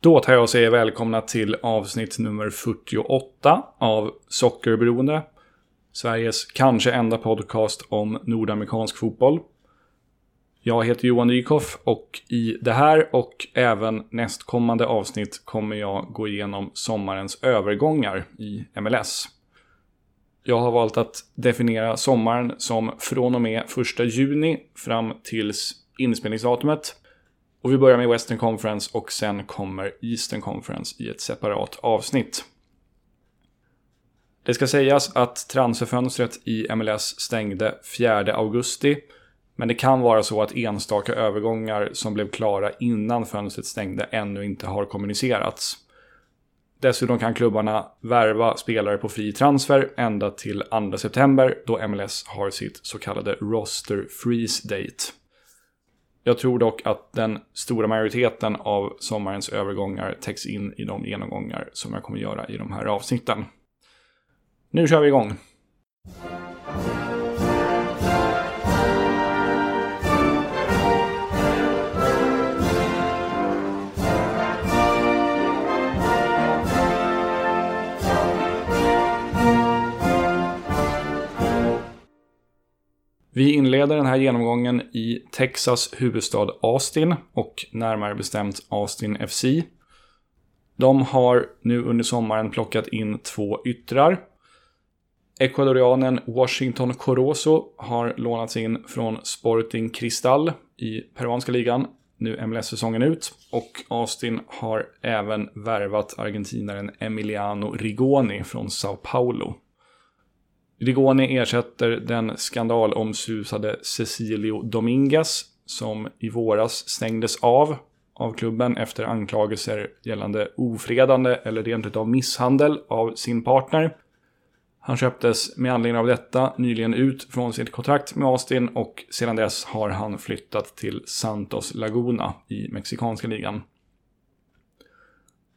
Då tar jag och säger välkomna till avsnitt nummer 48 av Sockerberoende. Sveriges kanske enda podcast om nordamerikansk fotboll. Jag heter Johan Dykhoff och i det här och även nästkommande avsnitt kommer jag gå igenom sommarens övergångar i MLS. Jag har valt att definiera sommaren som från och med 1 juni fram tills inspelningsdatumet. Och vi börjar med Western Conference och sen kommer Eastern Conference i ett separat avsnitt. Det ska sägas att transferfönstret i MLS stängde 4 augusti. Men det kan vara så att enstaka övergångar som blev klara innan fönstret stängde ännu inte har kommunicerats. Dessutom kan klubbarna värva spelare på fri transfer ända till 2 september då MLS har sitt så kallade roster freeze date. Jag tror dock att den stora majoriteten av sommarens övergångar täcks in i de genomgångar som jag kommer göra i de här avsnitten. Nu kör vi igång! Vi inleder den här genomgången i Texas huvudstad Austin och närmare bestämt Austin FC. De har nu under sommaren plockat in två yttrar. Ecuadorianen Washington Corozo har lånats in från Sporting Cristal i peruanska ligan, nu MLS-säsongen ut. Och Austin har även värvat argentinaren Emiliano Rigoni från Sao Paulo. Rigoni ersätter den skandalomsusade Cecilio Dominguez som i våras stängdes av av klubben efter anklagelser gällande ofredande eller rent utav misshandel av sin partner. Han köptes med anledning av detta nyligen ut från sitt kontrakt med Austin och sedan dess har han flyttat till Santos Laguna i mexikanska ligan.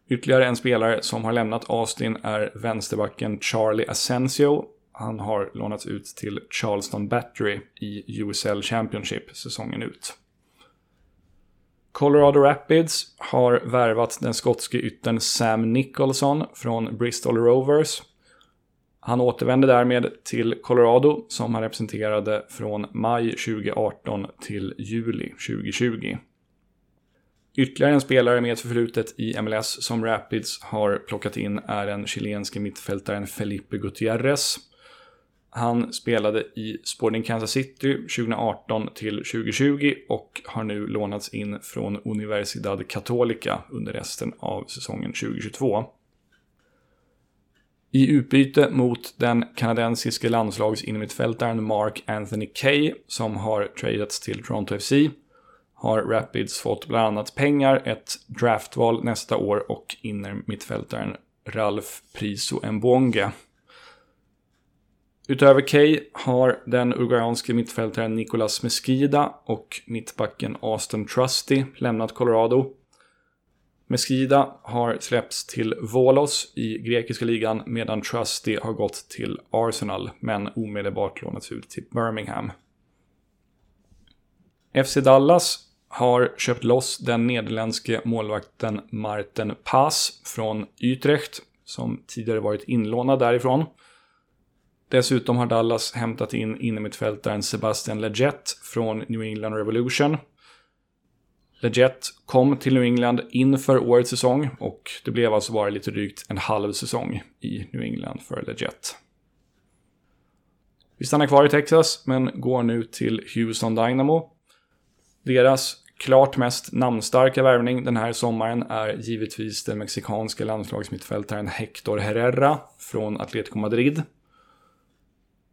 Ytterligare en spelare som har lämnat Austin är vänsterbacken Charlie Asensio han har lånats ut till Charleston Battery i USL Championship säsongen ut. Colorado Rapids har värvat den skotske yttern Sam Nicholson från Bristol Rovers. Han återvände därmed till Colorado som han representerade från maj 2018 till juli 2020. Ytterligare en spelare med ett förflutet i MLS som Rapids har plockat in är den chilenske mittfältaren Felipe Gutierrez. Han spelade i Sporting Kansas City 2018 till 2020 och har nu lånats in från Universidad Católica under resten av säsongen 2022. I utbyte mot den kanadensiske landslagsinnermittfältaren Mark Anthony Kay som har tradats till Toronto FC har Rapids fått bland annat pengar, ett draftval nästa år och innermittfältaren Ralf Priso Mbonge Utöver Kay har den uruguayanske mittfältaren Nicolas Mesquida och mittbacken Austin Trusty lämnat Colorado. Mesquida har släppts till Volos i grekiska ligan medan Trusty har gått till Arsenal men omedelbart lånats ut till Birmingham. FC Dallas har köpt loss den nederländske målvakten Marten Paas från Utrecht som tidigare varit inlånad därifrån. Dessutom har Dallas hämtat in innermittfältaren Sebastian Legette från New England Revolution. Legette kom till New England inför årets säsong och det blev alltså bara lite drygt en halv säsong i New England för Legette. Vi stannar kvar i Texas men går nu till Houston Dynamo. Deras klart mest namnstarka värvning den här sommaren är givetvis den mexikanska landslagsmittfältaren Hector Herrera från Atletico Madrid.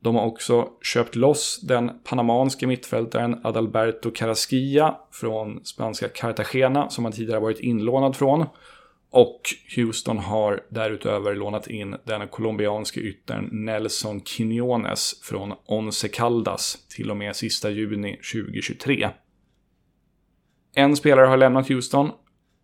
De har också köpt loss den panamanske mittfältaren Adalberto Carrasquilla från spanska Cartagena som han tidigare varit inlånad från. Och Houston har därutöver lånat in den colombianske yttern Nelson Quinones från Once Caldas till och med sista juni 2023. En spelare har lämnat Houston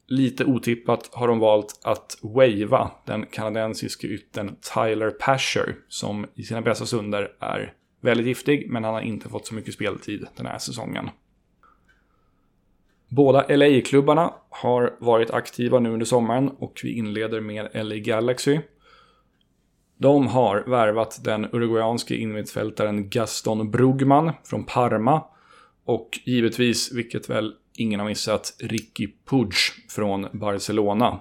Lite otippat har de valt att wava den kanadensiske ytten Tyler Pasher som i sina bästa stunder är väldigt giftig men han har inte fått så mycket speltid den här säsongen. Båda LA-klubbarna har varit aktiva nu under sommaren och vi inleder med LA Galaxy. De har värvat den uruguayanske innermittfältaren Gaston Brugman från Parma och givetvis, vilket väl ingen har missat, Ricky Puig från Barcelona.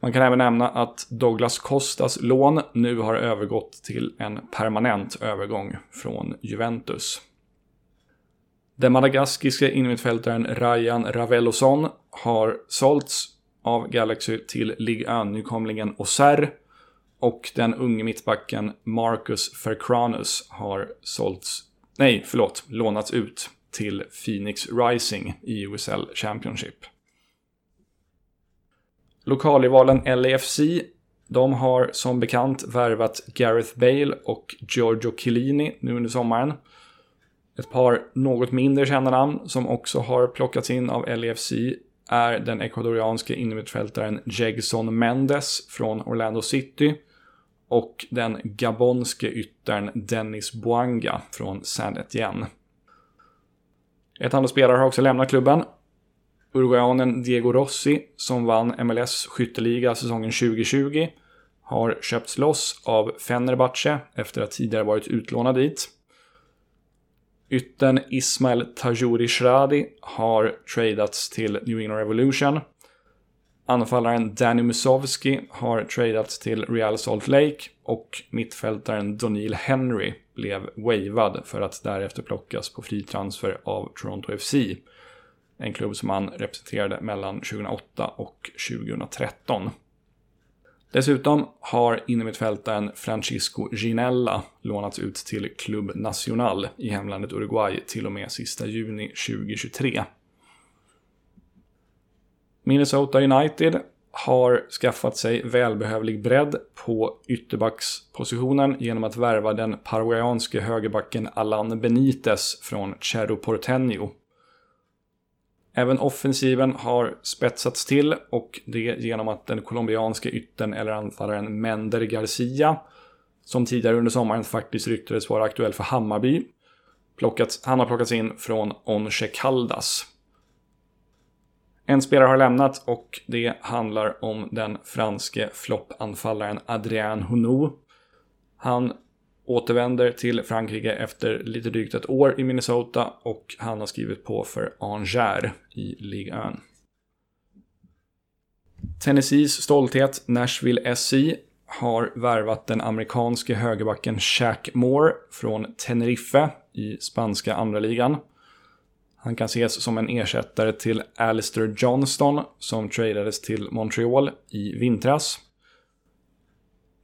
Man kan även nämna att Douglas Costas lån nu har övergått till en permanent övergång från Juventus. Den madagaskiske innermittfältaren Ryan Raveloson har sålts av Galaxy till Ligue 1-nykomlingen Auxerre och den unge mittbacken Marcus Fercranus har sålts, nej förlåt, lånats ut till Phoenix Rising i USL Championship. Lokalrivalen LAFC, de har som bekant värvat Gareth Bale och Giorgio Chiellini nu under sommaren. Ett par något mindre kända namn som också har plockats in av LAFC är den ecuadorianske innermittfältaren Jegson Mendes från Orlando City och den gabonske yttern Dennis Boanga från San Etienne. Ett antal spelare har också lämnat klubben. Uruguayanen Diego Rossi, som vann MLS skytteliga säsongen 2020, har köpts loss av Fenerbahce efter att tidigare varit utlånad dit. Yttern Ismail Tajouri Shradi har tradats till New England Revolution. Anfallaren Danny Musovski har tradats till Real Salt Lake och mittfältaren Donil Henry blev wavad för att därefter plockas på fri transfer av Toronto FC. En klubb som han representerade mellan 2008 och 2013. Dessutom har innermittfältaren Francisco Ginella lånats ut till Club Nacional i hemlandet Uruguay till och med sista juni 2023. Minnesota United har skaffat sig välbehövlig bredd på ytterbackspositionen genom att värva den paraguayanske högerbacken Alan Benitez från Cerro Porteño. Även offensiven har spetsats till och det genom att den colombianske yttern eller anfallaren Mender Garcia, som tidigare under sommaren faktiskt ryktades vara aktuell för Hammarby, plockats, han har plockats in från Onche Caldas. En spelare har lämnat och det handlar om den franske floppanfallaren Adrien Honou. Han återvänder till Frankrike efter lite drygt ett år i Minnesota och han har skrivit på för Angers i Ligue 1. Tennessees stolthet Nashville SC har värvat den amerikanske högerbacken Shaq Moore från Tenerife i spanska andra ligan. Han kan ses som en ersättare till Alistair Johnston som tradades till Montreal i vintras.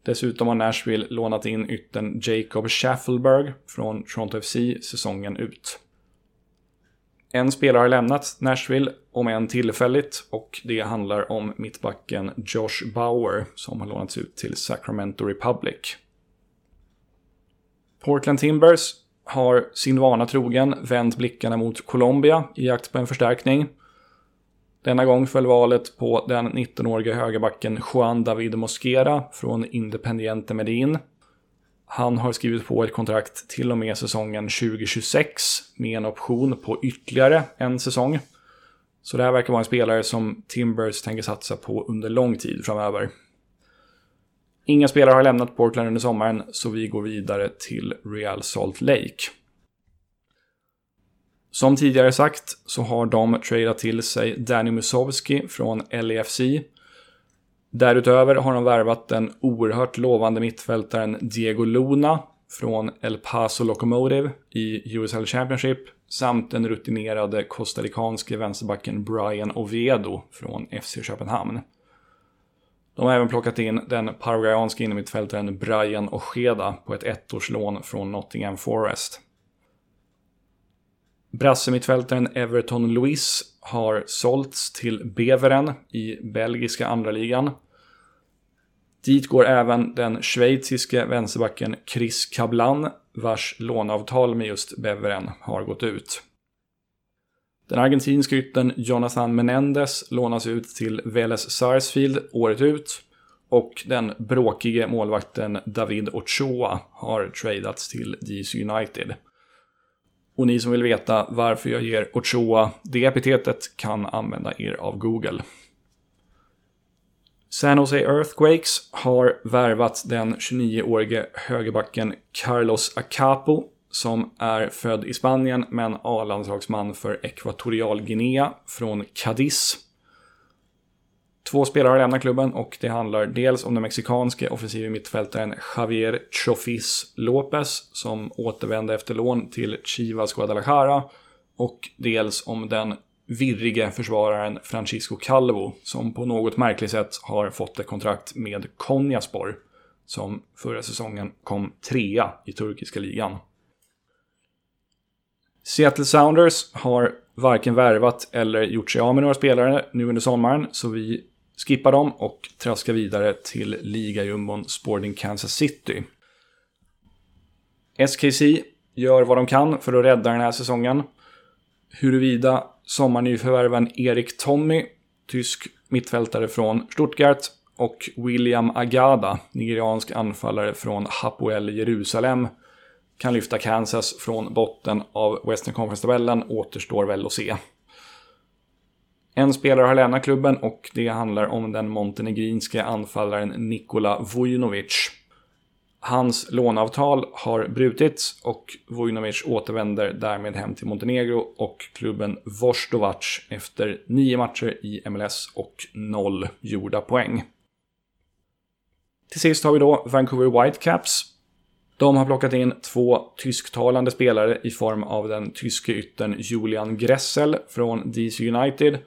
Dessutom har Nashville lånat in ytten Jacob Schaffelberg från Toronto FC säsongen ut. En spelare har lämnat Nashville, om än tillfälligt, och det handlar om mittbacken Josh Bauer som har lånats ut till Sacramento Republic. Portland Timbers har sin vana trogen vänt blickarna mot Colombia i jakt på en förstärkning. Denna gång föll valet på den 19-årige högerbacken Juan David Mosquera från Independiente Medin. Han har skrivit på ett kontrakt till och med säsongen 2026 med en option på ytterligare en säsong. Så det här verkar vara en spelare som Timbers tänker satsa på under lång tid framöver. Inga spelare har lämnat Portland under sommaren, så vi går vidare till Real Salt Lake. Som tidigare sagt så har de tradeat till sig Danny Musovski från LAFC. Därutöver har de värvat den oerhört lovande mittfältaren Diego Luna från El Paso Locomotive i USL Championship samt den rutinerade costaricanske vänsterbacken Brian Oviedo från FC Köpenhamn. De har även plockat in den paraguayanske innermittfältaren Brian Ojeda på ett ettårslån från Nottingham Forest. Brassemittfältaren Everton Luis har sålts till Beveren i belgiska andra ligan. Dit går även den schweiziske vänsterbacken Chris Cablan vars låneavtal med just Beveren har gått ut. Den argentinska yttern Jonathan Menendez lånas ut till Vélez Sarsfield året ut. Och den bråkige målvakten David Ochoa har tradats till DC United. Och ni som vill veta varför jag ger Ochoa det epitetet kan använda er av Google. San Jose Earthquakes har värvat den 29-årige högerbacken Carlos Acapo som är född i Spanien men A-landslagsman för Ekvatorial Guinea från Cadiz. Två spelare har lämnat klubben och det handlar dels om den mexikanske offensive mittfältaren Javier Chofis López som återvände efter lån till Chivas Guadalajara och dels om den virrige försvararen Francisco Calvo som på något märkligt sätt har fått ett kontrakt med Konyaspor som förra säsongen kom trea i turkiska ligan. Seattle Sounders har varken värvat eller gjort sig av med några spelare nu under sommaren, så vi skippar dem och traskar vidare till ligajumbon Sporting Kansas City. SKC gör vad de kan för att rädda den här säsongen. Huruvida sommarnyförvärven Erik Tommy, tysk mittfältare från Stuttgart, och William Agada, nigeriansk anfallare från Hapoel Jerusalem, kan lyfta Kansas från botten av Western Conference-tabellen återstår väl att se. En spelare har lämnat klubben och det handlar om den montenegrinske anfallaren Nikola Vujnovic. Hans låneavtal har brutits och Vujnovic återvänder därmed hem till Montenegro och klubben Vostovac efter nio matcher i MLS och noll gjorda poäng. Till sist har vi då Vancouver Whitecaps de har plockat in två tysktalande spelare i form av den tyske yttern Julian Gressel från DC United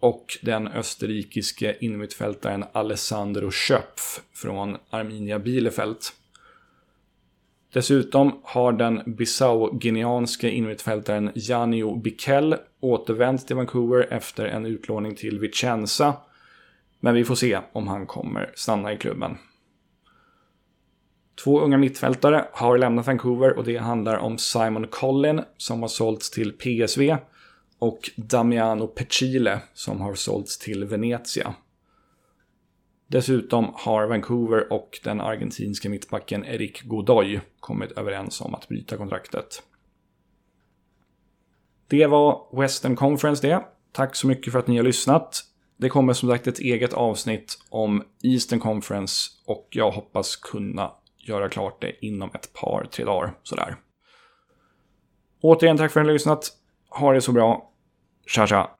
och den österrikiske innermittfältaren Alessandro Schöpf från Arminia Bielefeld. Dessutom har den Bissau-guineanske innermittfältaren Janio Bikel återvänt till Vancouver efter en utlåning till Vicenza. Men vi får se om han kommer stanna i klubben. Två unga mittfältare har lämnat Vancouver och det handlar om Simon Collin som har sålts till PSV och Damiano Pecile som har sålts till Venezia. Dessutom har Vancouver och den argentinska mittbacken Eric Godoy kommit överens om att bryta kontraktet. Det var Western Conference det. Tack så mycket för att ni har lyssnat. Det kommer som sagt ett eget avsnitt om Eastern Conference och jag hoppas kunna göra klart det inom ett par, tre dagar. Sådär. Återigen tack för att ni har lyssnat. Ha det så bra. Tja tja.